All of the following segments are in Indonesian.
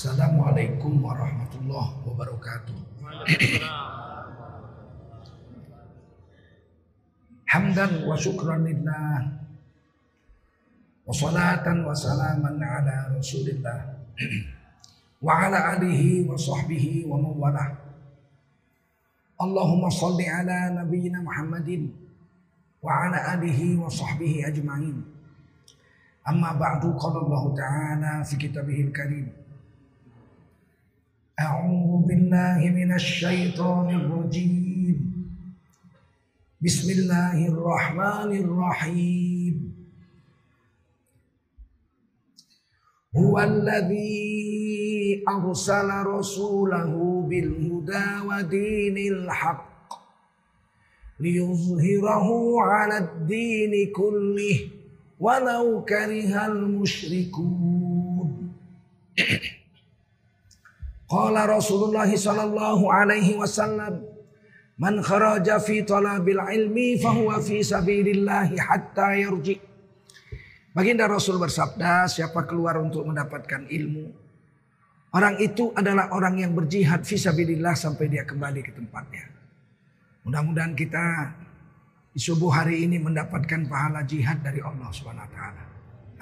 Assalamualaikum warahmatullahi wabarakatuh. Hamdan wa syukran lillah wa salatan wa salaman ala rasulillah wa ala alihi wa sahbihi wa mawalah. Allahumma salli ala nabiyyina Muhammadin wa ala alihi wa sahbihi ajma'in. Amma ba'du qala Allah Ta'ala fi kitabihil karim أعوذ بالله من الشيطان الرجيم. بسم الله الرحمن الرحيم. هو الذي أرسل رسوله بالهدى ودين الحق ليظهره على الدين كله ولو كره المشركون. Qala Rasulullah sallallahu alaihi wasallam Man kharaja fi talabil ilmi fahuwa fi sabilillahi hatta yarji. Baginda Rasul bersabda, siapa keluar untuk mendapatkan ilmu, orang itu adalah orang yang berjihad fi sabilillah sampai dia kembali ke tempatnya. Mudah-mudahan kita di subuh hari ini mendapatkan pahala jihad dari Allah Subhanahu wa taala.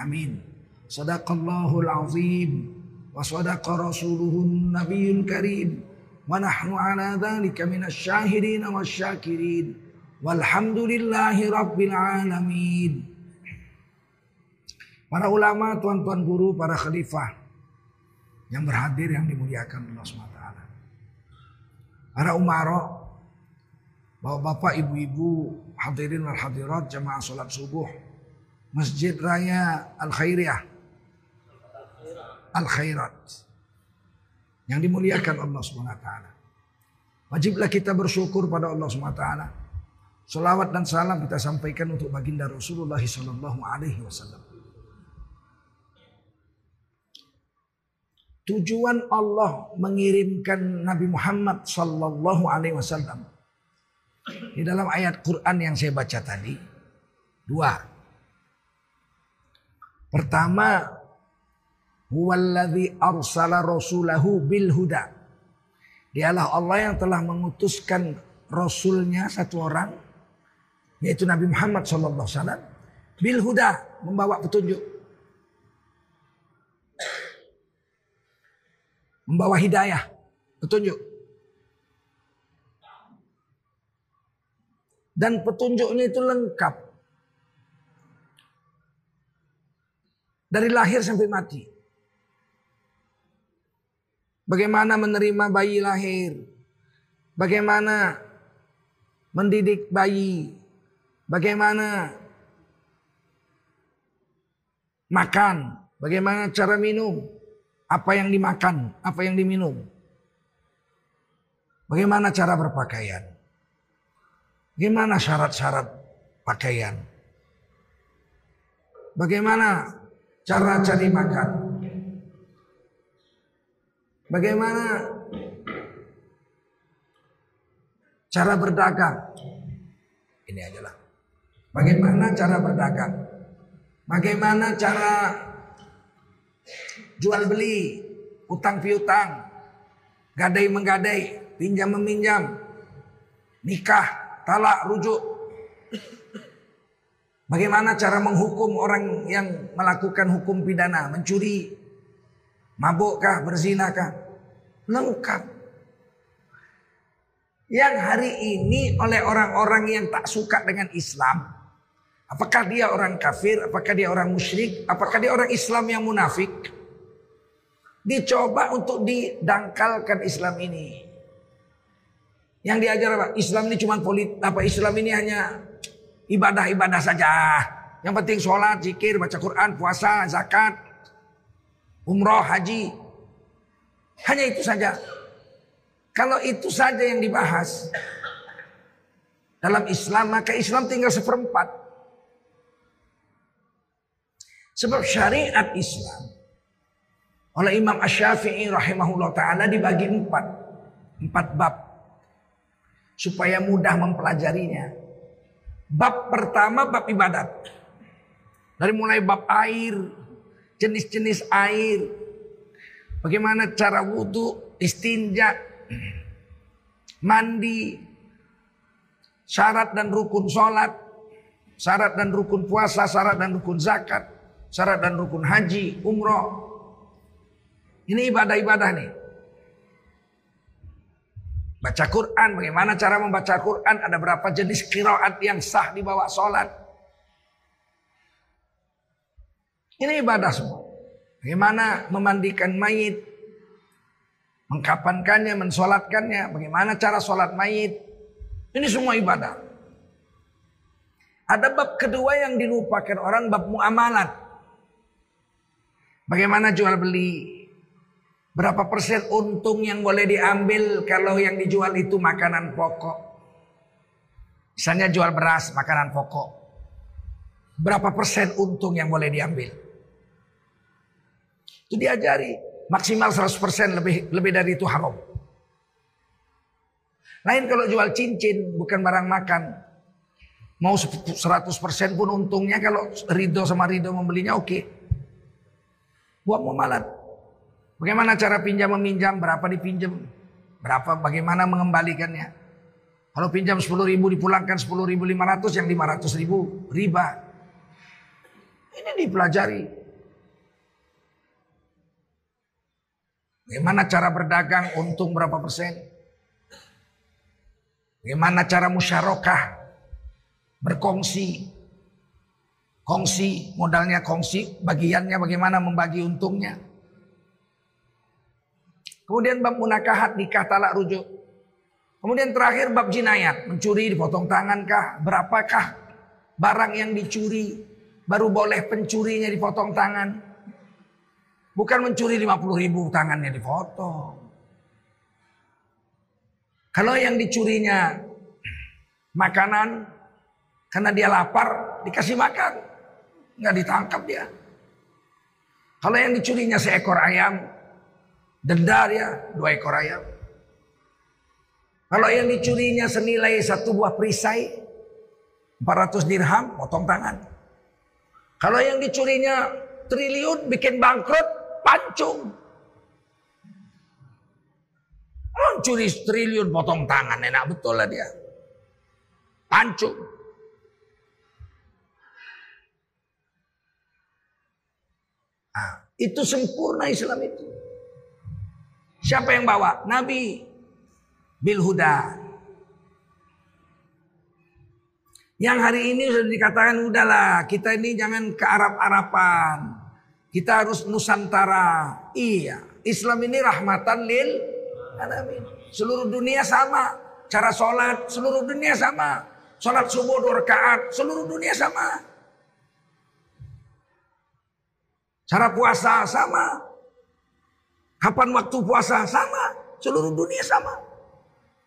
Amin. Sadaqallahul azim. وصدق رسوله النبي الكريم ونحن على ذلك من الشاهدين والشاكرين والحمد لله رب العالمين Para ulama, tuan-tuan guru, para khalifah yang berhadir yang dimuliakan Allah SWT. Para umaro, bapak-bapak, ibu-ibu, hadirin wal hadirat, jamaah sholat subuh, Masjid Raya Al-Khairiyah, al-khairat. Yang dimuliakan Allah SWT. Wajiblah kita bersyukur pada Allah SWT. Salawat dan salam kita sampaikan untuk baginda Rasulullah Sallallahu Alaihi Wasallam. Tujuan Allah mengirimkan Nabi Muhammad Sallallahu Alaihi Wasallam di dalam ayat Quran yang saya baca tadi dua. Pertama Huwallazi arsala rasulahu bil huda. Dialah Allah yang telah mengutuskan rasulnya satu orang yaitu Nabi Muhammad sallallahu alaihi wasallam bil huda membawa petunjuk. Membawa hidayah, petunjuk. Dan petunjuknya itu lengkap. Dari lahir sampai mati. Bagaimana menerima bayi lahir. Bagaimana mendidik bayi. Bagaimana makan. Bagaimana cara minum. Apa yang dimakan. Apa yang diminum. Bagaimana cara berpakaian. Bagaimana syarat-syarat pakaian. Bagaimana cara cari makan. Bagaimana cara berdagang? Ini adalah bagaimana cara berdagang? Bagaimana cara jual beli, utang piutang, gadai menggadai, pinjam meminjam, nikah, talak, rujuk. Bagaimana cara menghukum orang yang melakukan hukum pidana, mencuri, Mabukkah, berzinakah? Lengkap. Yang hari ini oleh orang-orang yang tak suka dengan Islam. Apakah dia orang kafir? Apakah dia orang musyrik? Apakah dia orang Islam yang munafik? Dicoba untuk didangkalkan Islam ini. Yang diajar apa? Islam ini cuma polit, apa Islam ini hanya ibadah-ibadah saja. Yang penting sholat, zikir, baca Quran, puasa, zakat, umroh, haji. Hanya itu saja. Kalau itu saja yang dibahas dalam Islam, maka Islam tinggal seperempat. Sebab syariat Islam oleh Imam Ash-Syafi'i rahimahullah ta'ala dibagi empat. Empat bab. Supaya mudah mempelajarinya. Bab pertama bab ibadat. Dari mulai bab air, jenis-jenis air, Bagaimana cara wudhu, istinja, mandi, syarat dan rukun sholat, syarat dan rukun puasa, syarat dan rukun zakat, syarat dan rukun haji, umroh. Ini ibadah-ibadah nih. Baca Quran, bagaimana cara membaca Quran? Ada berapa jenis kiraat yang sah di bawah sholat? Ini ibadah semua. Bagaimana memandikan mayit, mengkapankannya, mensolatkannya, bagaimana cara solat mayit. Ini semua ibadah. Ada bab kedua yang dilupakan orang, bab muamalat. Bagaimana jual beli, Berapa persen untung yang boleh diambil kalau yang dijual itu makanan pokok? Misalnya jual beras, makanan pokok. Berapa persen untung yang boleh diambil? Itu diajari. Maksimal 100% lebih lebih dari itu haram. Lain kalau jual cincin bukan barang makan. Mau 100% pun untungnya kalau ridho sama ridho membelinya oke. Okay. Buat muamalat. Bagaimana cara pinjam meminjam, berapa dipinjam, berapa bagaimana mengembalikannya. Kalau pinjam 10 ribu dipulangkan 10 ribu 500 yang 500 ribu riba. Ini dipelajari. Bagaimana cara berdagang untung berapa persen? Bagaimana cara musyarakah berkongsi? Kongsi, modalnya kongsi, bagiannya bagaimana membagi untungnya. Kemudian bab munakahat nikah talak rujuk. Kemudian terakhir bab jinayat, mencuri dipotong tangan kah? Berapakah barang yang dicuri? Baru boleh pencurinya dipotong tangan. Bukan mencuri 50 ribu tangannya dipotong. Kalau yang dicurinya makanan karena dia lapar dikasih makan. Nggak ditangkap dia. Kalau yang dicurinya seekor ayam denda dia dua ekor ayam. Kalau yang dicurinya senilai satu buah perisai 400 dirham potong tangan. Kalau yang dicurinya triliun bikin bangkrut pancung. Oh, curi triliun potong tangan enak betul lah dia. Pancung. Nah, itu sempurna Islam itu. Siapa yang bawa? Nabi bil huda. Yang hari ini sudah dikatakan udahlah kita ini jangan ke Arab-Araban. Kita harus Nusantara. Iya. Islam ini rahmatan lil alamin. Seluruh dunia sama. Cara sholat seluruh dunia sama. Sholat subuh dua rakaat seluruh dunia sama. Cara puasa sama. Kapan waktu puasa sama. Seluruh dunia sama.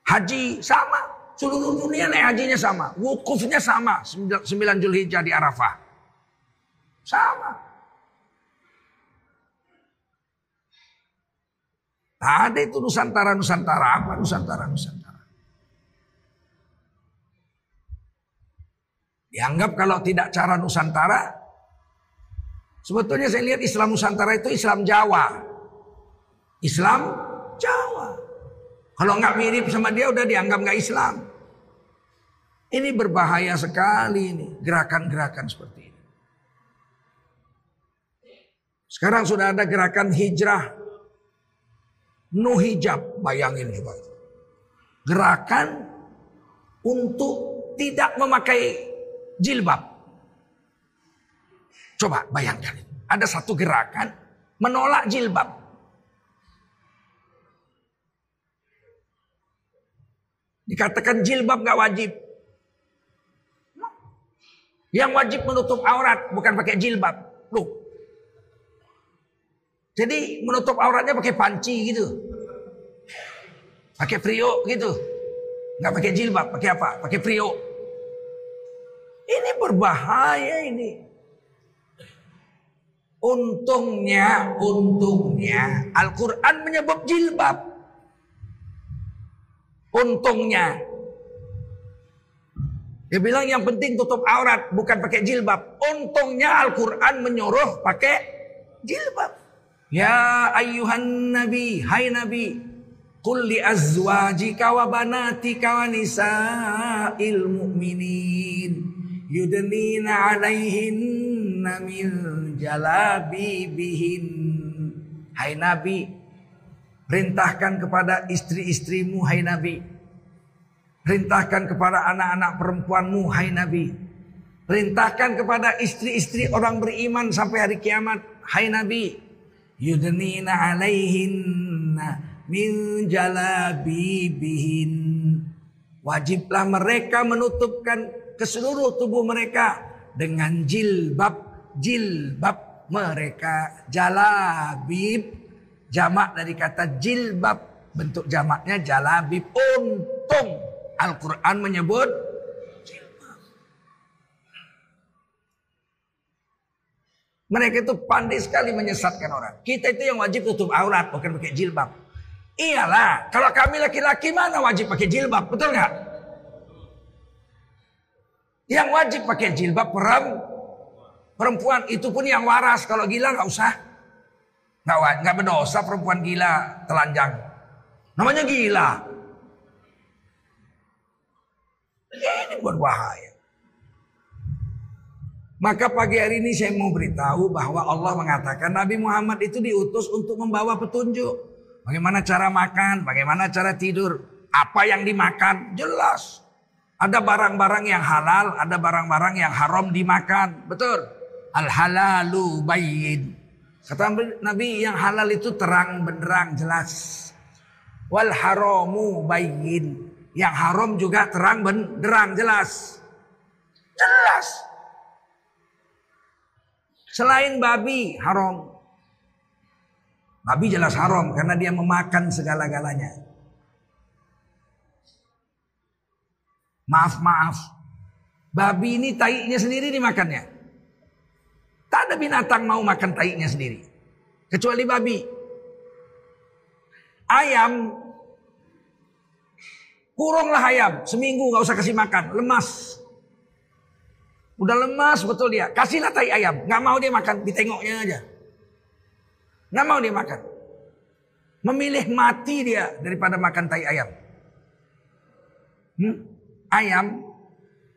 Haji sama. Seluruh dunia naik hajinya sama. Wukufnya sama. Sembilan Julhijjah di Arafah. Sama. Ada itu Nusantara, Nusantara apa Nusantara, Nusantara. Dianggap kalau tidak cara Nusantara, sebetulnya saya lihat Islam Nusantara itu Islam Jawa. Islam Jawa. Kalau nggak mirip sama dia udah dianggap nggak Islam. Ini berbahaya sekali ini gerakan-gerakan seperti ini. Sekarang sudah ada gerakan hijrah no hijab. Bayangin coba. Gerakan untuk tidak memakai jilbab. Coba bayangkan. Ada satu gerakan menolak jilbab. Dikatakan jilbab gak wajib. Yang wajib menutup aurat bukan pakai jilbab. Jadi menutup auratnya pakai panci gitu. Pakai priok gitu. Nggak pakai jilbab, pakai apa? Pakai priok. Ini berbahaya ini. Untungnya, untungnya Al-Quran menyebut jilbab. Untungnya. Dia bilang yang penting tutup aurat, bukan pakai jilbab. Untungnya Al-Quran menyuruh pakai jilbab. Ya ayuhan nabi, hai nabi, Qul li azwajika wa banatika wa nisa'il mu'minin yudnina 'alaihinna min jalabibihin. Hai Nabi, perintahkan kepada istri-istrimu hai Nabi. Perintahkan kepada anak-anak perempuanmu hai Nabi. Perintahkan kepada istri-istri orang beriman sampai hari kiamat hai Nabi yudnina alaihinna min jalabibihin. Wajiblah mereka menutupkan ke seluruh tubuh mereka dengan jilbab jilbab mereka. Jalabib jamak dari kata jilbab. Bentuk jamaknya jalabib. Untung. Al-Quran menyebut Mereka itu pandai sekali menyesatkan orang. Kita itu yang wajib tutup aurat, bukan pakai jilbab. Iyalah, kalau kami laki-laki mana wajib pakai jilbab, betul nggak? Yang wajib pakai jilbab perempuan itu pun yang waras. Kalau gila nggak usah, nggak nggak berdosa perempuan gila telanjang. Namanya gila. Ini buat bahaya. Maka pagi hari ini saya mau beritahu bahwa Allah mengatakan Nabi Muhammad itu diutus untuk membawa petunjuk. Bagaimana cara makan, bagaimana cara tidur, apa yang dimakan, jelas. Ada barang-barang yang halal, ada barang-barang yang haram dimakan. Betul. Al halalu bayin. Kata Nabi yang halal itu terang benderang jelas. Wal haramu bayin. Yang haram juga terang benderang jelas. Jelas. Selain babi haram. Babi jelas haram karena dia memakan segala-galanya. Maaf, maaf. Babi ini taiknya sendiri dimakannya. Tak ada binatang mau makan taiknya sendiri. Kecuali babi. Ayam. Kurunglah ayam. Seminggu gak usah kasih makan. Lemas. Udah lemas betul dia. Kasihlah tai ayam. Nggak mau dia makan. Ditengoknya aja. Nggak mau dia makan. Memilih mati dia daripada makan tai ayam. Hmm? Ayam.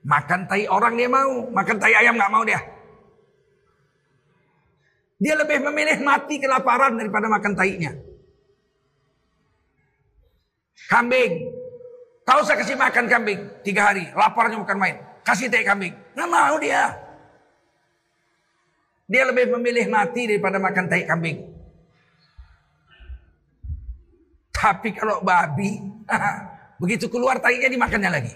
Makan tai orang dia mau. Makan tai ayam nggak mau dia. Dia lebih memilih mati kelaparan daripada makan tainya. Kambing. Kau usah kasih makan kambing. Tiga hari. Laparnya bukan main. Kasih tai kambing. Nggak mau dia. Dia lebih memilih mati daripada makan tai kambing. Tapi kalau babi, begitu keluar tainya dimakannya lagi.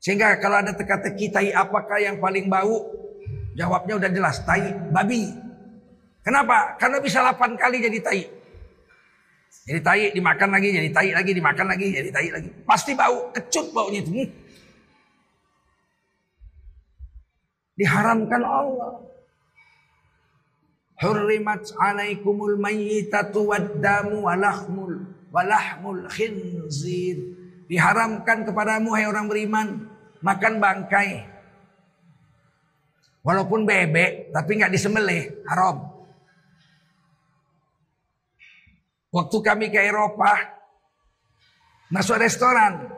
Sehingga kalau ada teka-teki tai apakah yang paling bau? Jawabnya udah jelas, tai babi. Kenapa? Karena bisa 8 kali jadi tai. Jadi tai dimakan lagi, jadi tai lagi, dimakan lagi, jadi tai lagi. Pasti bau, kecut baunya itu. Hmm. Diharamkan Allah. Hurrimat alaikumul mayyitatu waddamu walahmul walahmul khinzir. Diharamkan kepadamu hai orang beriman makan bangkai. Walaupun bebek tapi nggak disembelih, haram. Waktu kami ke Eropa masuk restoran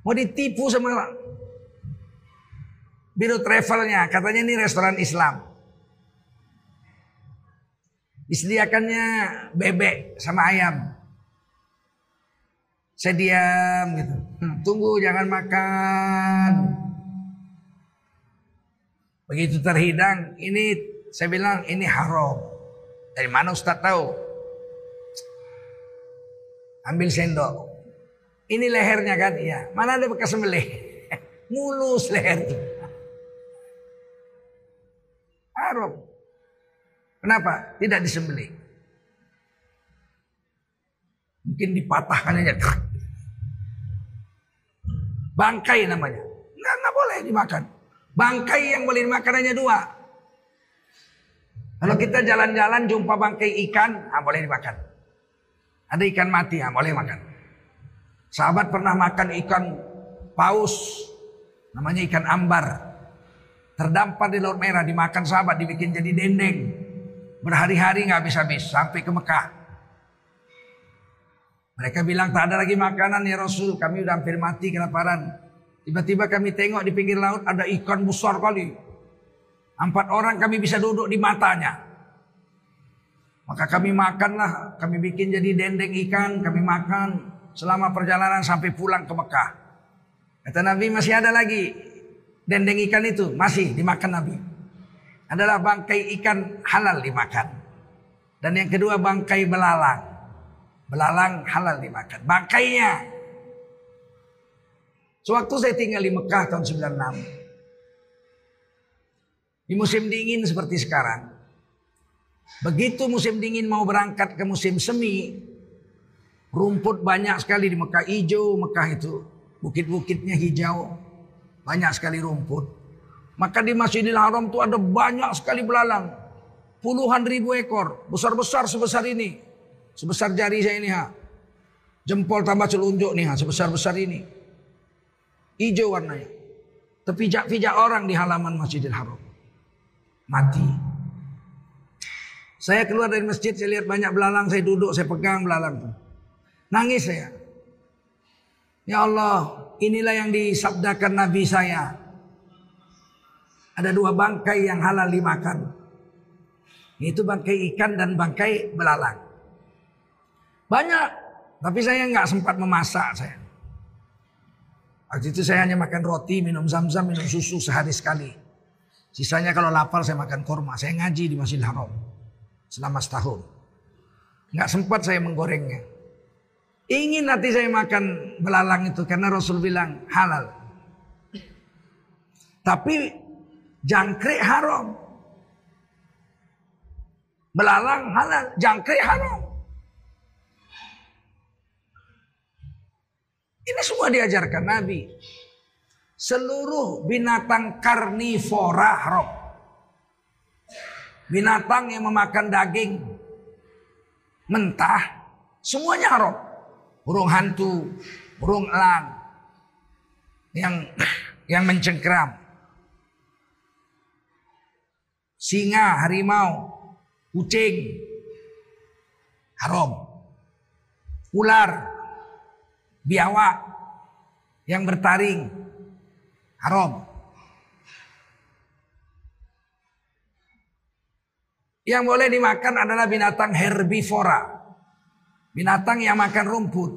mau ditipu sama biro travelnya katanya ini restoran Islam. Disediakannya bebek sama ayam. Saya diam gitu. Hmm, tunggu jangan makan. Begitu terhidang, ini saya bilang ini haram. Dari mana Ustaz tahu? Ambil sendok. Ini lehernya kan? Iya. Mana ada bekas sembelih? Mulus leher itu. Haram. Kenapa? Tidak disembelih. Mungkin dipatahkan aja. Bangkai namanya. Enggak, enggak boleh dimakan. Bangkai yang boleh dimakan hanya dua. Kalau kita jalan-jalan jumpa bangkai ikan, ah, boleh dimakan. Ada ikan mati, ah, boleh makan. Sahabat pernah makan ikan paus, namanya ikan ambar. Terdampar di Laut Merah, dimakan sahabat, dibikin jadi dendeng. Berhari-hari nggak habis-habis sampai ke Mekah. Mereka bilang tak ada lagi makanan ya Rasul, kami udah hampir mati kelaparan. Tiba-tiba kami tengok di pinggir laut ada ikan besar kali. Empat orang kami bisa duduk di matanya. Maka kami makanlah, kami bikin jadi dendeng ikan, kami makan selama perjalanan sampai pulang ke Mekah. Kata Nabi masih ada lagi dendeng ikan itu, masih dimakan Nabi. Adalah bangkai ikan halal dimakan. Dan yang kedua bangkai belalang. Belalang halal dimakan. Bangkainya. Sewaktu saya tinggal di Mekah tahun 96. Di musim dingin seperti sekarang. Begitu musim dingin mau berangkat ke musim semi. Rumput banyak sekali di Mekah. Hijau Mekah itu. Bukit-bukitnya hijau. Banyak sekali rumput. Maka di Masjidil Haram itu ada banyak sekali belalang. Puluhan ribu ekor. Besar-besar sebesar ini. Sebesar jari saya ini ha. Jempol tambah celunjuk nih ha. Sebesar-besar ini. Hijau warnanya. Terpijak-pijak orang di halaman Masjidil Haram. Mati. Saya keluar dari masjid, saya lihat banyak belalang, saya duduk, saya pegang belalang tuh. Nangis saya. Ya Allah, inilah yang disabdakan Nabi saya. Ada dua bangkai yang halal dimakan. Itu bangkai ikan dan bangkai belalang. Banyak. Tapi saya nggak sempat memasak saya. Waktu itu saya hanya makan roti, minum zam-zam, minum susu sehari sekali. Sisanya kalau lapar saya makan korma. Saya ngaji di Masjidil Haram selama setahun. Nggak sempat saya menggorengnya. Ingin nanti saya makan belalang itu karena Rasul bilang halal. Tapi jangkrik haram. Belalang halal, jangkrik haram. Ini semua diajarkan Nabi. Seluruh binatang karnivora haram. Binatang yang memakan daging mentah semuanya haram. Burung hantu, burung elang yang yang mencengkram. Singa, harimau, kucing haram. Ular, biawak yang bertaring haram. Yang boleh dimakan adalah binatang herbivora. Binatang yang makan rumput.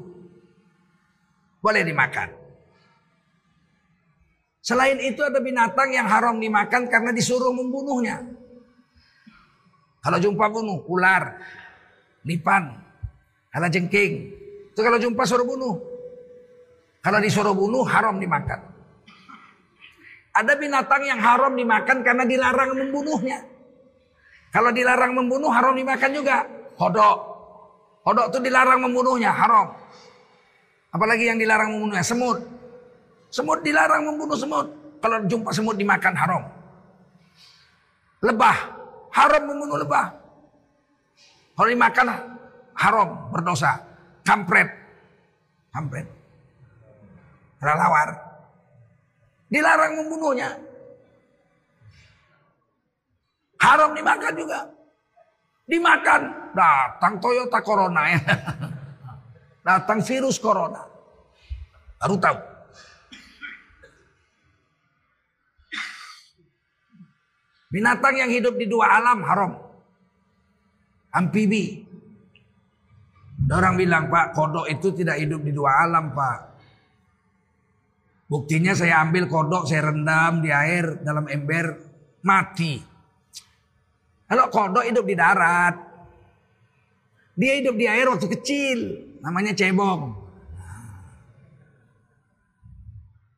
Boleh dimakan. Selain itu ada binatang yang haram dimakan karena disuruh membunuhnya. Kalau jumpa bunuh, ular, lipan, jengking. Itu kalau jumpa suruh bunuh. Kalau disuruh bunuh haram dimakan. Ada binatang yang haram dimakan karena dilarang membunuhnya. Kalau dilarang membunuh haram dimakan juga. Hodok. Hodok itu dilarang membunuhnya haram. Apalagi yang dilarang membunuhnya semut. Semut dilarang membunuh semut. Kalau jumpa semut dimakan haram. Lebah haram membunuh lebah. Kalau dimakan haram berdosa. Kampret. Kampret relawar. Dilarang membunuhnya. Haram dimakan juga. Dimakan. Datang Toyota Corona ya. Datang virus Corona. Baru tahu. Binatang yang hidup di dua alam haram. Amfibi. Orang bilang, Pak, kodok itu tidak hidup di dua alam, Pak. Buktinya saya ambil kodok, saya rendam di air dalam ember, mati. Kalau kodok hidup di darat, dia hidup di air waktu kecil, namanya cebong.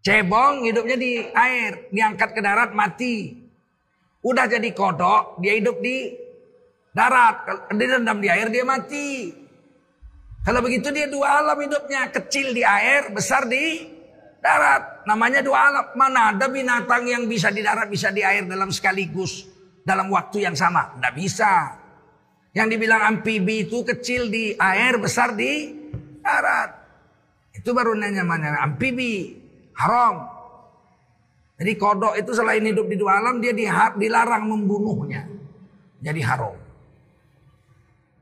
Cebong hidupnya di air, diangkat ke darat mati. Udah jadi kodok, dia hidup di darat. Kalau direndam di air dia mati. Kalau begitu dia dua alam hidupnya, kecil di air, besar di darat. Namanya dua alam. Mana ada binatang yang bisa di darat, bisa di air dalam sekaligus. Dalam waktu yang sama. Tidak bisa. Yang dibilang amfibi itu kecil di air, besar di darat. Itu baru nanya mana amfibi. Haram. Jadi kodok itu selain hidup di dua alam dia dilarang membunuhnya. Jadi haram.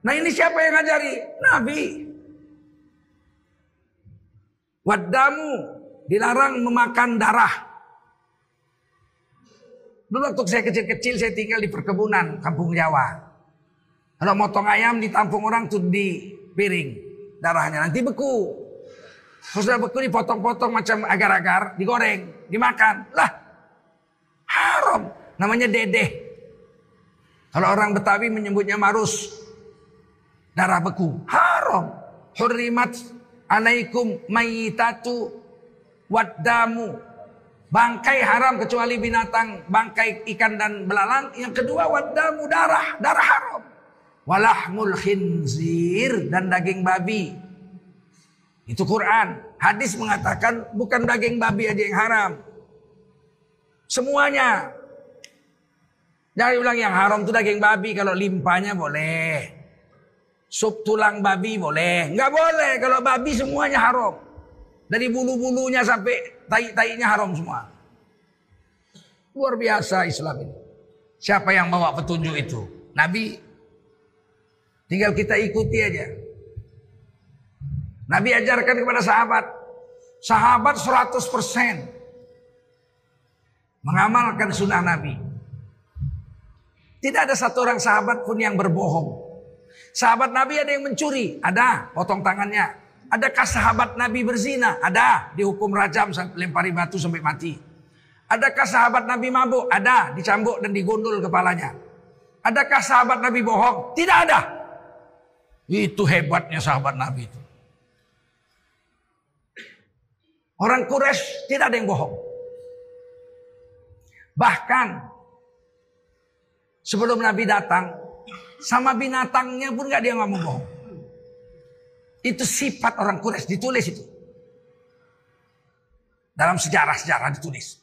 Nah ini siapa yang ngajari? Nabi. Wadamu dilarang memakan darah. Dulu waktu saya kecil-kecil saya tinggal di perkebunan kampung Jawa. Kalau motong ayam ditampung orang tuh di piring darahnya nanti beku. Sesudah beku dipotong-potong macam agar-agar, digoreng, dimakan. Lah, haram. Namanya dedeh. Kalau orang Betawi menyebutnya marus. Darah beku. Haram. Hurrimat alaikum mayitatu waddamu. Bangkai haram kecuali binatang, bangkai ikan dan belalang. Yang kedua waddamu darah, darah haram. Walahmul khinzir dan daging babi. Itu Quran. Hadis mengatakan bukan daging babi aja yang haram. Semuanya. Jangan bilang yang haram itu daging babi. Kalau limpanya boleh. Sup tulang babi boleh. Nggak boleh. Kalau babi semuanya haram. Dari bulu-bulunya sampai tai-tainya haram semua. Luar biasa Islam ini. Siapa yang bawa petunjuk itu? Nabi. Tinggal kita ikuti aja. Nabi ajarkan kepada sahabat. Sahabat 100% mengamalkan sunnah Nabi. Tidak ada satu orang sahabat pun yang berbohong. Sahabat Nabi ada yang mencuri, ada potong tangannya. Adakah sahabat Nabi berzina? Ada, dihukum rajam lempari batu sampai mati. Adakah sahabat Nabi mabuk? Ada, dicambuk dan digondol kepalanya. Adakah sahabat Nabi bohong? Tidak ada. Itu hebatnya sahabat Nabi itu. Orang Quraisy tidak ada yang bohong. Bahkan sebelum Nabi datang, sama binatangnya pun gak dia ngomong bohong. Itu sifat orang Quraisy ditulis itu. Dalam sejarah-sejarah ditulis.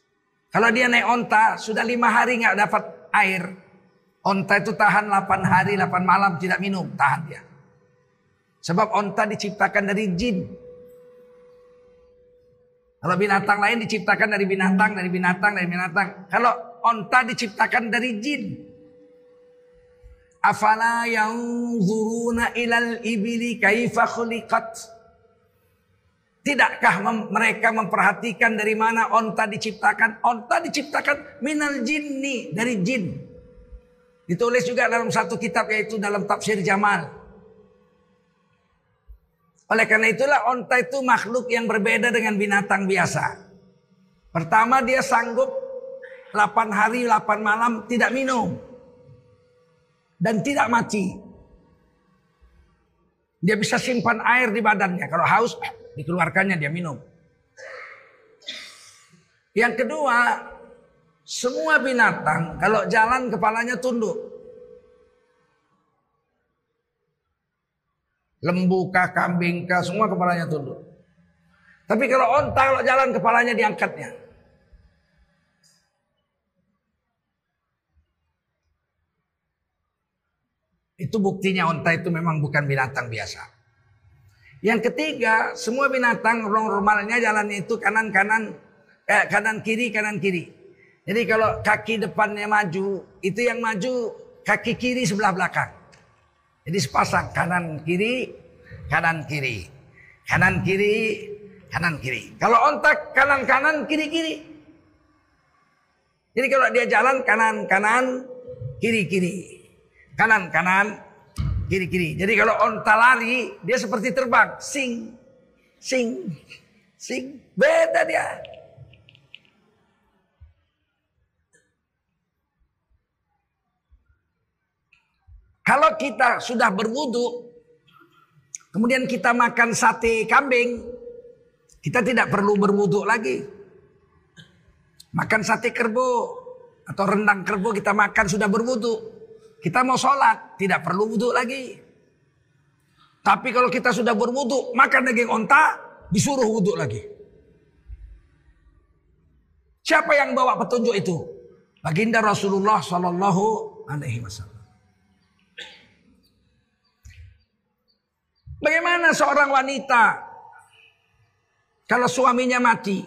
Kalau dia naik onta, sudah lima hari nggak dapat air. Onta itu tahan 8 hari, 8 malam tidak minum, tahan dia. Sebab onta diciptakan dari jin. Kalau binatang lain diciptakan dari binatang, dari binatang, dari binatang. Kalau onta diciptakan dari jin. Afala yang zuruna ilal ibili kaifa khuliqat. Tidakkah mem mereka memperhatikan dari mana onta diciptakan? Onta diciptakan minal jinni, dari jin. Ditulis juga dalam satu kitab yaitu dalam tafsir Jamal. Oleh karena itulah onta itu makhluk yang berbeda dengan binatang biasa. Pertama dia sanggup 8 hari 8 malam tidak minum. Dan tidak mati. Dia bisa simpan air di badannya. Kalau haus dikeluarkannya dia minum. Yang kedua, semua binatang kalau jalan kepalanya tunduk. Lembu kah, kambing kah, semua kepalanya tunduk. Tapi kalau onta, kalau jalan kepalanya diangkatnya. Itu buktinya onta itu memang bukan binatang biasa. Yang ketiga, semua binatang normalnya jalannya itu kanan kanan eh, kanan kiri kanan kiri. Jadi kalau kaki depannya maju, itu yang maju kaki kiri sebelah belakang. Jadi sepasang kanan kiri, kanan kiri. Kanan kiri, kanan kiri. Kalau ontak kanan kanan kiri kiri. Jadi kalau dia jalan kanan kanan kiri kiri. Kanan kanan kiri kiri. Jadi kalau onta lari dia seperti terbang, sing sing sing beda dia. Kalau kita sudah berwudu, kemudian kita makan sate kambing, kita tidak perlu berwudu lagi. Makan sate kerbo atau rendang kerbo kita makan sudah berwudu. Kita mau sholat, tidak perlu wudhu lagi. Tapi kalau kita sudah berwudu, makan daging onta, disuruh wudhu lagi. Siapa yang bawa petunjuk itu? Baginda Rasulullah Sallallahu Alaihi Wasallam. Bagaimana seorang wanita kalau suaminya mati?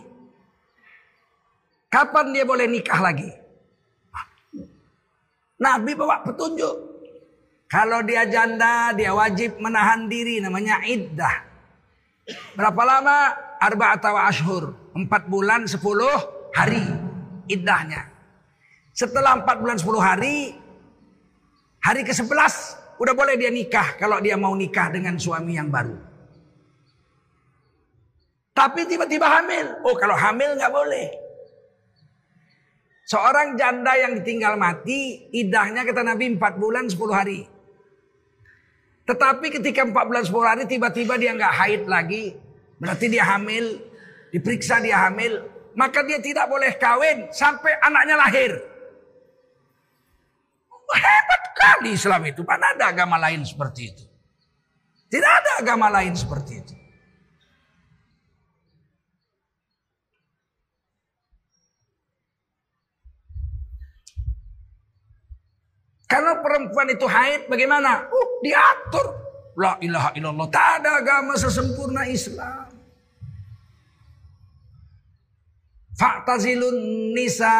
Kapan dia boleh nikah lagi? Nabi bawa petunjuk. Kalau dia janda, dia wajib menahan diri namanya iddah. Berapa lama? Arba atau ashur. Empat bulan sepuluh hari iddahnya. Setelah empat bulan sepuluh hari, hari ke sebelas udah boleh dia nikah kalau dia mau nikah dengan suami yang baru. Tapi tiba-tiba hamil. Oh kalau hamil nggak boleh. Seorang janda yang ditinggal mati, idahnya kata Nabi 4 bulan 10 hari. Tetapi ketika 4 bulan 10 hari tiba-tiba dia nggak haid lagi. Berarti dia hamil, diperiksa dia hamil. Maka dia tidak boleh kawin sampai anaknya lahir. Hebat kali Islam itu. Mana ada agama lain seperti itu. Tidak ada agama lain seperti itu. Kalau perempuan itu haid bagaimana? Uh, diatur. La ilaha illallah. Tak ada agama sesempurna Islam. Fa'tazilun nisa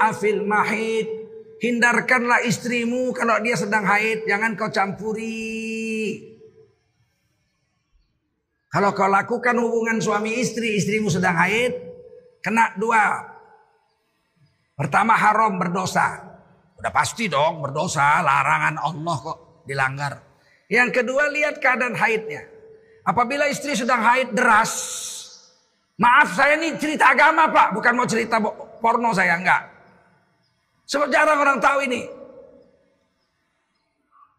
afil mahid. Hindarkanlah istrimu kalau dia sedang haid. Jangan kau campuri. Kalau kau lakukan hubungan suami istri, istrimu sedang haid. Kena dua. Pertama haram berdosa. Udah pasti dong berdosa, larangan Allah kok dilanggar. Yang kedua lihat keadaan haidnya. Apabila istri sedang haid deras, maaf saya ini cerita agama pak, bukan mau cerita porno saya enggak. Sebab jarang orang tahu ini.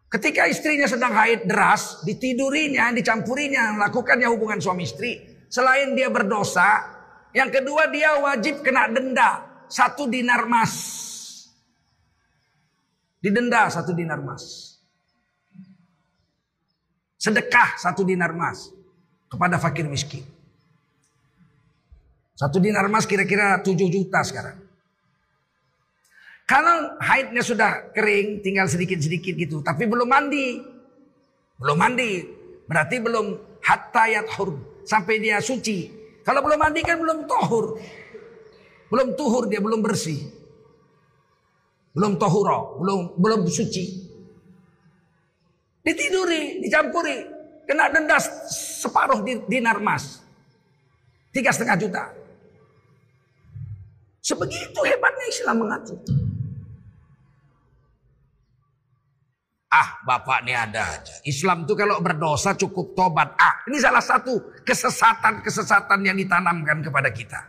Ketika istrinya sedang haid deras, ditidurinya, dicampurinya, melakukannya hubungan suami istri. Selain dia berdosa, yang kedua dia wajib kena denda satu dinar emas. Didenda satu dinar emas. Sedekah satu dinar emas kepada fakir miskin. Satu dinar emas kira-kira 7 juta sekarang. Kalau haidnya sudah kering, tinggal sedikit-sedikit gitu, tapi belum mandi. Belum mandi, berarti belum hatta yathur, sampai dia suci. Kalau belum mandi kan belum tohur. Belum tuhur dia, belum bersih. Belum tohuro, belum belum suci. Ditiduri, dicampuri, kena denda separuh dinar emas. Tiga setengah juta. Sebegitu hebatnya Islam mengatur. Ah, bapak ini ada aja. Islam tuh kalau berdosa cukup tobat. Ah, ini salah satu kesesatan-kesesatan yang ditanamkan kepada kita.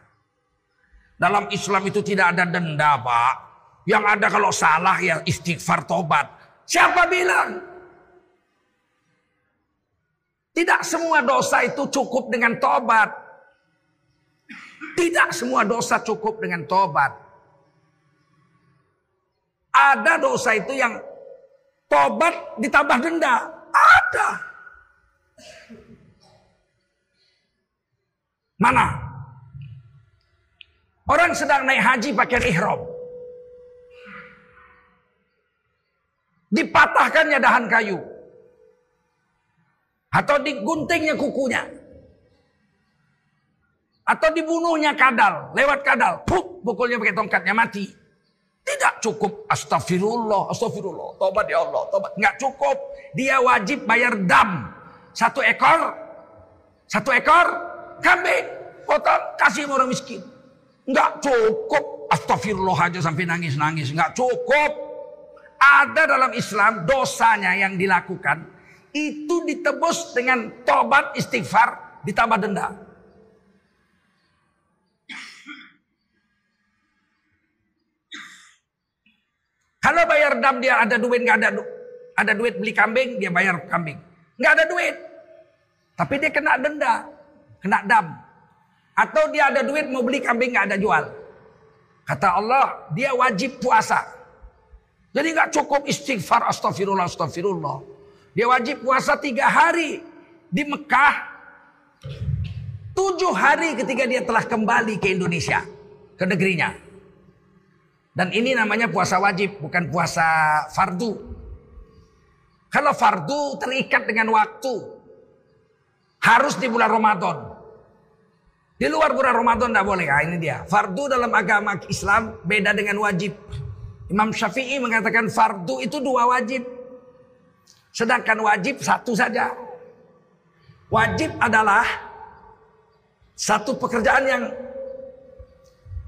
Dalam Islam itu tidak ada denda, Pak. Yang ada kalau salah ya istighfar tobat. Siapa bilang? Tidak semua dosa itu cukup dengan tobat. Tidak semua dosa cukup dengan tobat. Ada dosa itu yang tobat ditambah denda. Ada. Mana? Orang sedang naik haji pakai ihram. Dipatahkannya dahan kayu. Atau diguntingnya kukunya. Atau dibunuhnya kadal. Lewat kadal. Puk, pukulnya pakai tongkatnya mati. Tidak cukup. Astagfirullah. Astagfirullah. Tobat ya Allah. Tobat. Nggak cukup. Dia wajib bayar dam. Satu ekor. Satu ekor. Kambing. Potong. Kasih orang miskin. Nggak cukup. Astagfirullah aja sampai nangis-nangis. Nggak cukup. Ada dalam Islam dosanya yang dilakukan itu ditebus dengan tobat istighfar ditambah denda. Kalau bayar dam dia ada duit nggak ada ada duit beli kambing dia bayar kambing. Nggak ada duit. Tapi dia kena denda kena dam. Atau dia ada duit mau beli kambing nggak ada jual. Kata Allah dia wajib puasa jadi nggak cukup istighfar astagfirullah astagfirullah. Dia wajib puasa tiga hari di Mekah. Tujuh hari ketika dia telah kembali ke Indonesia. Ke negerinya. Dan ini namanya puasa wajib bukan puasa fardu. Kalau fardu terikat dengan waktu. Harus di bulan Ramadan. Di luar bulan Ramadan tidak boleh. Ah, ini dia. Fardu dalam agama Islam beda dengan wajib. Imam Syafi'i mengatakan fardu itu dua wajib. Sedangkan wajib satu saja. Wajib adalah satu pekerjaan yang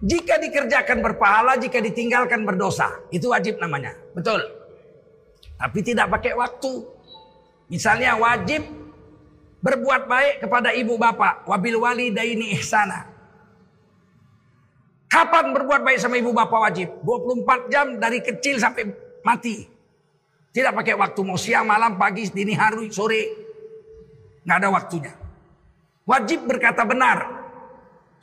jika dikerjakan berpahala, jika ditinggalkan berdosa. Itu wajib namanya. Betul. Tapi tidak pakai waktu. Misalnya wajib Berbuat baik kepada ibu bapak. Wabil wali daini ihsana. Kapan berbuat baik sama ibu bapak wajib? 24 jam dari kecil sampai mati. Tidak pakai waktu mau siang, malam, pagi, dini hari, sore. Nggak ada waktunya. Wajib berkata benar.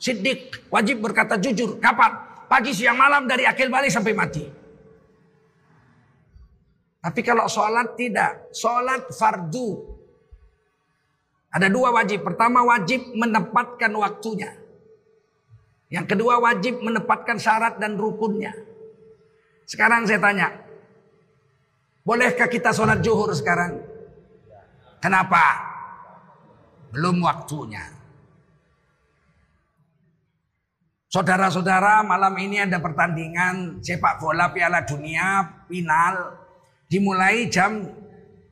Siddiq. Wajib berkata jujur. Kapan? Pagi, siang, malam dari akil balik sampai mati. Tapi kalau sholat tidak. Sholat fardu. Ada dua wajib. Pertama wajib menempatkan waktunya. Yang kedua wajib menempatkan syarat dan rukunnya. Sekarang saya tanya. Bolehkah kita sholat zuhur sekarang? Kenapa? Belum waktunya. Saudara-saudara malam ini ada pertandingan sepak bola piala dunia final. Dimulai jam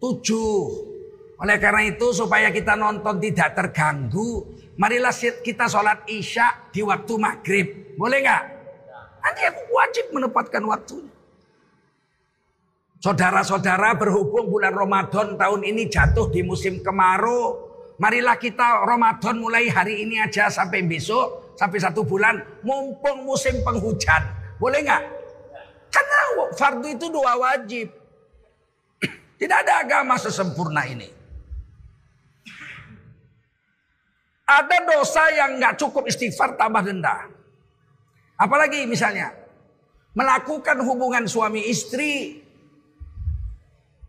7 oleh karena itu supaya kita nonton tidak terganggu, marilah kita sholat isya di waktu maghrib. Boleh nggak? Nanti aku wajib menempatkan waktunya. Saudara-saudara berhubung bulan Ramadan tahun ini jatuh di musim kemarau. Marilah kita Ramadan mulai hari ini aja sampai besok. Sampai satu bulan. Mumpung musim penghujan. Boleh nggak? Karena fardu itu dua wajib. Tidak ada agama sesempurna ini. Ada dosa yang nggak cukup istighfar tambah denda. Apalagi misalnya melakukan hubungan suami istri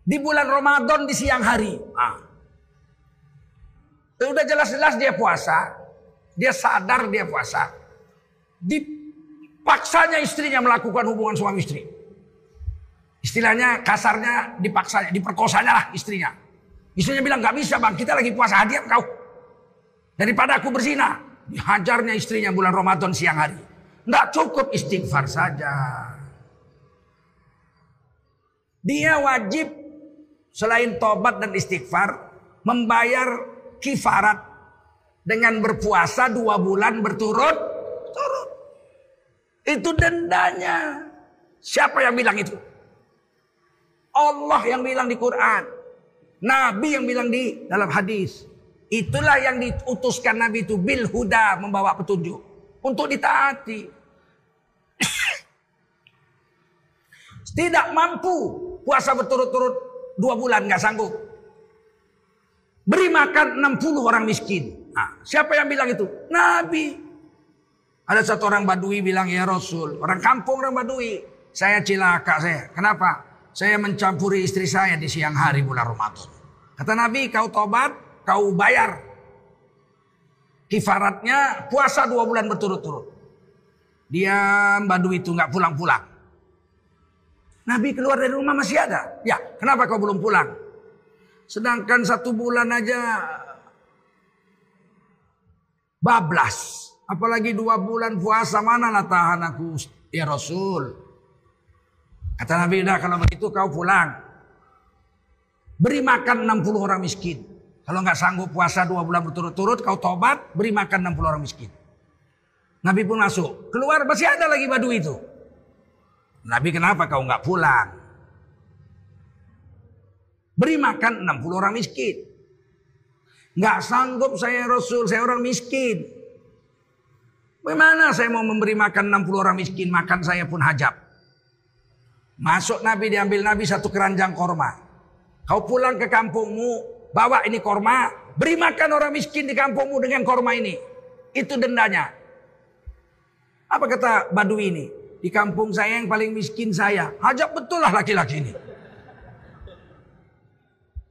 di bulan Ramadan di siang hari. Ah. Udah jelas-jelas dia puasa, dia sadar dia puasa. Dipaksanya istrinya melakukan hubungan suami istri. Istilahnya kasarnya dipaksa, diperkosanya lah istrinya. Istrinya bilang nggak bisa bang, kita lagi puasa hadiah kau. Daripada aku berzina. Dihajarnya istrinya bulan Ramadan siang hari. Tidak cukup istighfar saja. Dia wajib selain tobat dan istighfar. Membayar kifarat. Dengan berpuasa dua bulan berturut. Turut. Itu dendanya. Siapa yang bilang itu? Allah yang bilang di Quran. Nabi yang bilang di dalam hadis. Itulah yang diutuskan Nabi itu bil huda membawa petunjuk untuk ditaati. Tidak mampu puasa berturut-turut dua bulan nggak sanggup. Beri makan 60 orang miskin. Nah, siapa yang bilang itu? Nabi. Ada satu orang Badui bilang ya Rasul, orang kampung orang Badui. Saya cilaka saya. Kenapa? Saya mencampuri istri saya di siang hari bulan Ramadan. Kata Nabi, kau tobat, kau bayar. Kifaratnya puasa dua bulan berturut-turut. Dia badu itu nggak pulang-pulang. Nabi keluar dari rumah masih ada. Ya, kenapa kau belum pulang? Sedangkan satu bulan aja bablas. Apalagi dua bulan puasa mana lah tahan aku ya Rasul. Kata Nabi, udah kalau begitu kau pulang. Beri makan 60 orang miskin. Kalau nggak sanggup puasa dua bulan berturut-turut, kau tobat, beri makan 60 orang miskin. Nabi pun masuk. Keluar masih ada lagi badu itu. Nabi kenapa kau nggak pulang? Beri makan 60 orang miskin. Nggak sanggup saya Rasul, saya orang miskin. Bagaimana saya mau memberi makan 60 orang miskin, makan saya pun hajab. Masuk Nabi diambil Nabi satu keranjang korma. Kau pulang ke kampungmu, bawa ini korma, beri makan orang miskin di kampungmu dengan korma ini. Itu dendanya. Apa kata Badui ini? Di kampung saya yang paling miskin saya. Hajab betul lah laki-laki ini.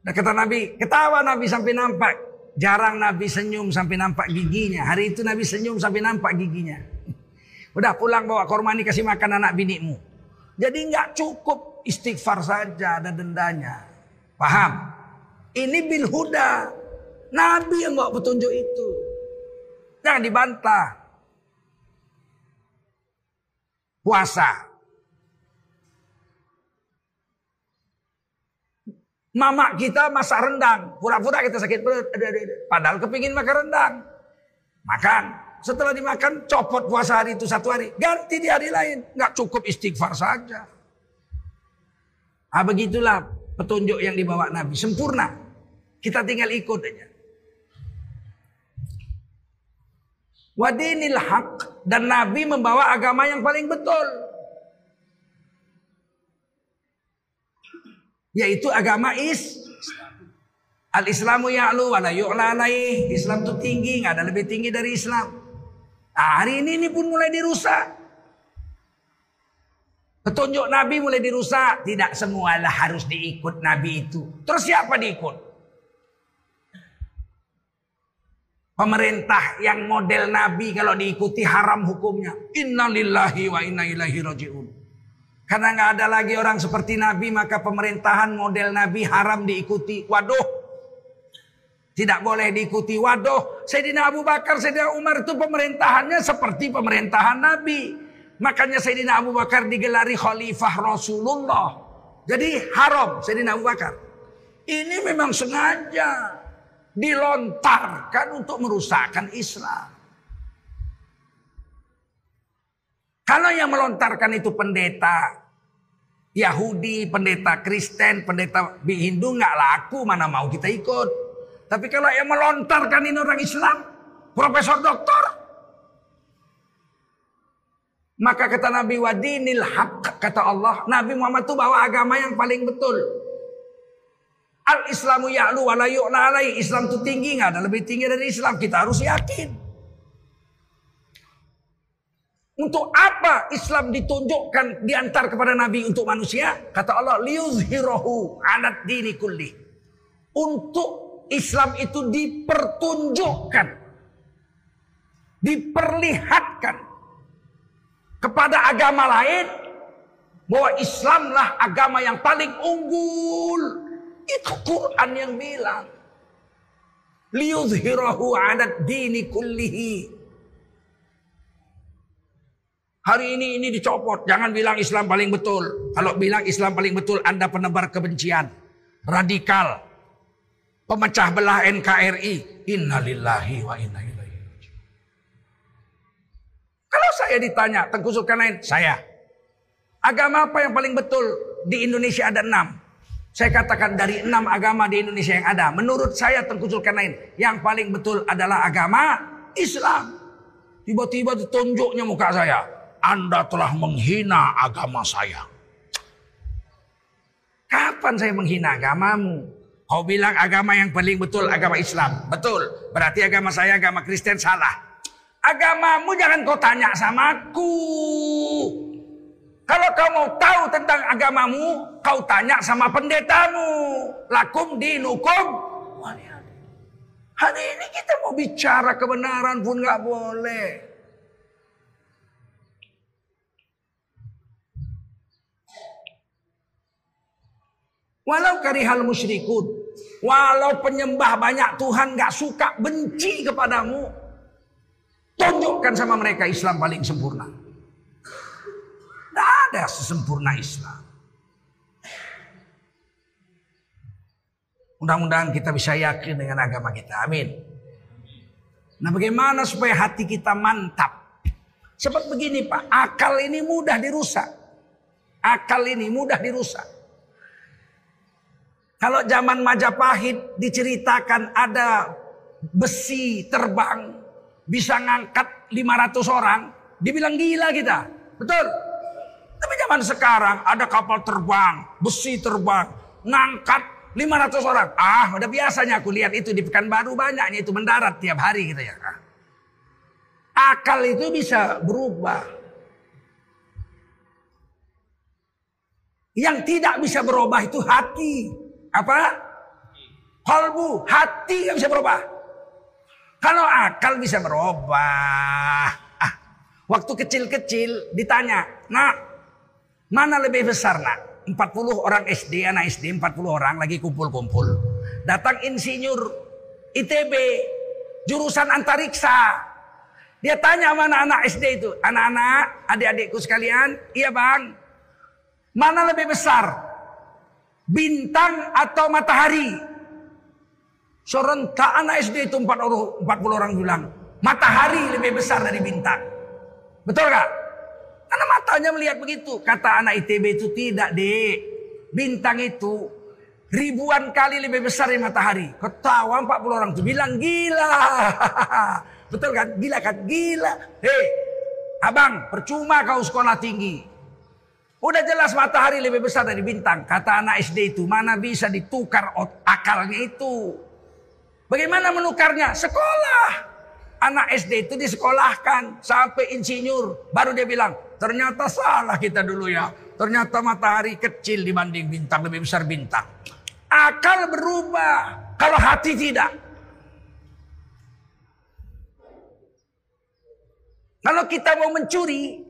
Dan kata Nabi, ketawa Nabi sampai nampak. Jarang Nabi senyum sampai nampak giginya. Hari itu Nabi senyum sampai nampak giginya. Udah pulang bawa korma ini kasih makan anak binikmu. Jadi nggak cukup istighfar saja ada dendanya. Paham? Ini bil huda. Nabi yang bawa petunjuk itu. Jangan dibantah. Puasa. Mama kita masak rendang. Pura-pura kita sakit perut. Padahal kepingin makan rendang. Makan. Setelah dimakan copot puasa hari itu satu hari. Ganti di hari lain. Nggak cukup istighfar saja. Ah begitulah petunjuk yang dibawa Nabi. Sempurna. Kita tinggal ikut aja. Wadinil haq. Dan Nabi membawa agama yang paling betul. yaitu agama is Al-Islamu ya'lu wa la. Islam itu tinggi, nggak ada lebih tinggi dari Islam. Nah, hari ini ini pun mulai dirusak. Petunjuk Nabi mulai dirusak. Tidak semualah harus diikut Nabi itu. Terus siapa diikut? Pemerintah yang model Nabi kalau diikuti haram hukumnya. Innalillahi wa inna ilaihi raji'un. Karena nggak ada lagi orang seperti Nabi maka pemerintahan model Nabi haram diikuti. Waduh. Tidak boleh diikuti. Waduh. Sayyidina Abu Bakar, Sayyidina Umar itu pemerintahannya seperti pemerintahan Nabi. Makanya Sayyidina Abu Bakar digelari khalifah Rasulullah. Jadi haram Sayyidina Abu Bakar. Ini memang sengaja dilontarkan untuk merusakkan Islam. Kalau yang melontarkan itu pendeta Yahudi, pendeta Kristen, pendeta Hindu nggak laku, mana mau kita ikut. Tapi kalau yang melontarkan ini orang Islam, profesor doktor, maka kata Nabi Wadinil Haq, kata Allah, Nabi Muhammad itu bawa agama yang paling betul. Al Islamu ya'lu wa la Islam itu tinggi nggak ada lebih tinggi dari Islam. Kita harus yakin. Untuk apa Islam ditunjukkan diantar kepada Nabi untuk manusia? Kata Allah, liuzhirahu alat dini kulli. Untuk Islam itu dipertunjukkan. Diperlihatkan. Kepada agama lain. Bahwa Islamlah agama yang paling unggul. Itu Quran yang bilang. Liuzhirahu alat dini kullihi. Hari ini ini dicopot. Jangan bilang Islam paling betul. Kalau bilang Islam paling betul, Anda penebar kebencian. Radikal. Pemecah belah NKRI. Innalillahi wa inna ilaihi Kalau saya ditanya, Tengku Zulkarnain, saya. Agama apa yang paling betul? Di Indonesia ada enam. Saya katakan dari enam agama di Indonesia yang ada. Menurut saya Tengku Zulkarnain, yang paling betul adalah agama Islam. Tiba-tiba ditunjuknya muka saya. Anda telah menghina agama saya. Kapan saya menghina agamamu? Kau bilang agama yang paling betul agama Islam. Betul. Berarti agama saya agama Kristen salah. Agamamu jangan kau tanya sama aku. Kalau kau mau tahu tentang agamamu, kau tanya sama pendetamu. Lakum dinukum. Hari ini kita mau bicara kebenaran pun nggak boleh. Walau karihal musyrikun. Walau penyembah banyak Tuhan gak suka benci kepadamu. Tunjukkan sama mereka Islam paling sempurna. Tidak ada sesempurna Islam. Mudah-mudahan kita bisa yakin dengan agama kita. Amin. Nah bagaimana supaya hati kita mantap? Seperti begini Pak, akal ini mudah dirusak. Akal ini mudah dirusak. Kalau zaman Majapahit diceritakan ada besi terbang bisa ngangkat 500 orang, dibilang gila kita. Betul? Tapi zaman sekarang ada kapal terbang, besi terbang, ngangkat 500 orang. Ah, udah biasanya aku lihat itu di Pekanbaru banyaknya itu mendarat tiap hari gitu ya. Akal itu bisa berubah. Yang tidak bisa berubah itu hati. Apa? Kolbu, hati yang bisa berubah. Kalau akal bisa berubah. Ah, waktu kecil-kecil ditanya, nak, mana lebih besar nak? 40 orang SD, anak SD 40 orang lagi kumpul-kumpul. Datang insinyur ITB, jurusan antariksa. Dia tanya sama anak-anak SD itu. Anak-anak, adik-adikku sekalian. Iya bang. Mana lebih besar? Bintang atau matahari? Serentak anak SD itu 40 orang bilang. Matahari lebih besar dari bintang. Betul gak? Karena matanya melihat begitu. Kata anak ITB itu tidak dek. Bintang itu ribuan kali lebih besar dari matahari. Ketawa 40 orang itu bilang gila. Betul kan? Gila kan? Gila. Hei, abang, percuma kau sekolah tinggi. Udah jelas matahari lebih besar dari bintang. Kata anak SD itu, mana bisa ditukar akalnya itu. Bagaimana menukarnya? Sekolah. Anak SD itu disekolahkan sampai insinyur. Baru dia bilang, ternyata salah kita dulu ya. Ternyata matahari kecil dibanding bintang, lebih besar bintang. Akal berubah, kalau hati tidak. Kalau kita mau mencuri,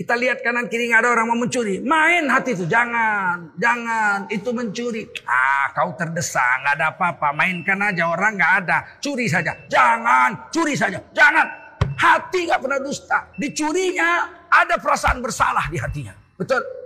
kita lihat kanan kiri nggak ada orang mau mencuri, main hati itu jangan, jangan itu mencuri. Ah, kau terdesak, nggak ada apa-apa, mainkan aja orang nggak ada, curi saja, jangan, curi saja, jangan. Hati nggak pernah dusta, dicurinya ada perasaan bersalah di hatinya, betul?